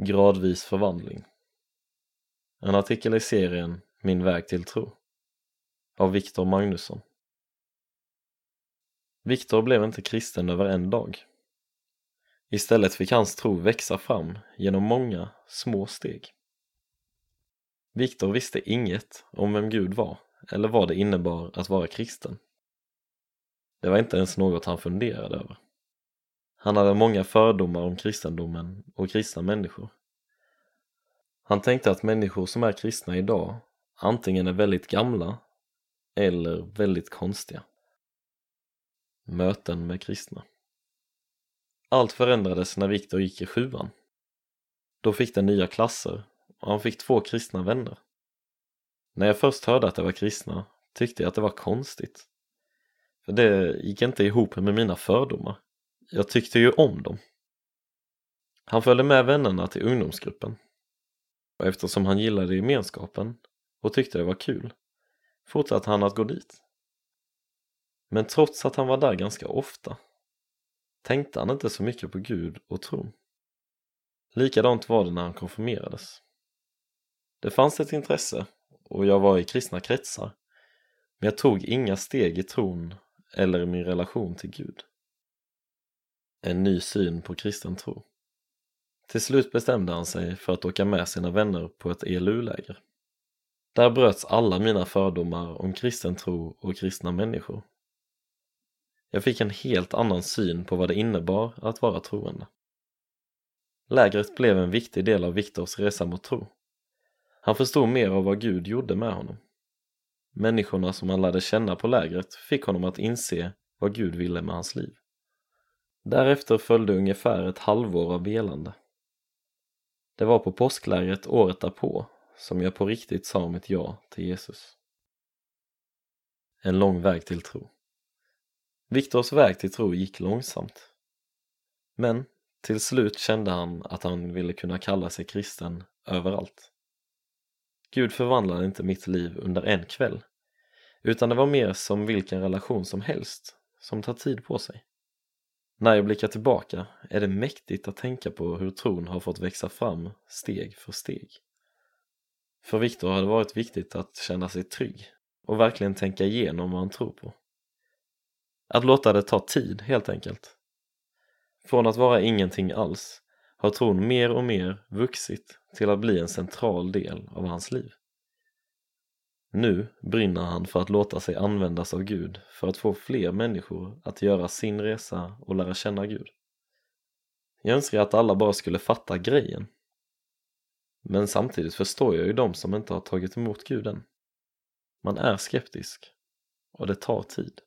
Gradvis förvandling En artikel i serien Min väg till tro av Viktor Magnusson Viktor blev inte kristen över en dag. Istället fick hans tro växa fram genom många små steg. Viktor visste inget om vem Gud var eller vad det innebar att vara kristen. Det var inte ens något han funderade över. Han hade många fördomar om kristendomen och kristna människor. Han tänkte att människor som är kristna idag antingen är väldigt gamla eller väldigt konstiga. Möten med kristna. Allt förändrades när Viktor gick i sjuan. Då fick den nya klasser och han fick två kristna vänner. När jag först hörde att det var kristna tyckte jag att det var konstigt. För det gick inte ihop med mina fördomar. Jag tyckte ju om dem. Han följde med vännerna till ungdomsgruppen. Och eftersom han gillade gemenskapen och tyckte det var kul fortsatte han att gå dit. Men trots att han var där ganska ofta tänkte han inte så mycket på Gud och tron. Likadant var det när han konfirmerades. Det fanns ett intresse och jag var i kristna kretsar men jag tog inga steg i tron eller i min relation till Gud. En ny syn på kristen tro. Till slut bestämde han sig för att åka med sina vänner på ett ELU-läger. Där bröts alla mina fördomar om kristen tro och kristna människor. Jag fick en helt annan syn på vad det innebar att vara troende. Lägret blev en viktig del av Viktors resa mot tro. Han förstod mer av vad Gud gjorde med honom. Människorna som han lärde känna på lägret fick honom att inse vad Gud ville med hans liv. Därefter följde ungefär ett halvår av velande. Det var på påsklägret året därpå som jag på riktigt sa mitt ja till Jesus. En lång väg till tro. Viktors väg till tro gick långsamt. Men till slut kände han att han ville kunna kalla sig kristen överallt. Gud förvandlade inte mitt liv under en kväll utan det var mer som vilken relation som helst som tar tid på sig. När jag blickar tillbaka är det mäktigt att tänka på hur tron har fått växa fram steg för steg. För Viktor har det varit viktigt att känna sig trygg och verkligen tänka igenom vad han tror på. Att låta det ta tid helt enkelt. Från att vara ingenting alls har tron mer och mer vuxit till att bli en central del av hans liv. Nu brinner han för att låta sig användas av Gud för att få fler människor att göra sin resa och lära känna Gud. Jag önskar att alla bara skulle fatta grejen. Men samtidigt förstår jag ju de som inte har tagit emot Gud än. Man är skeptisk och det tar tid.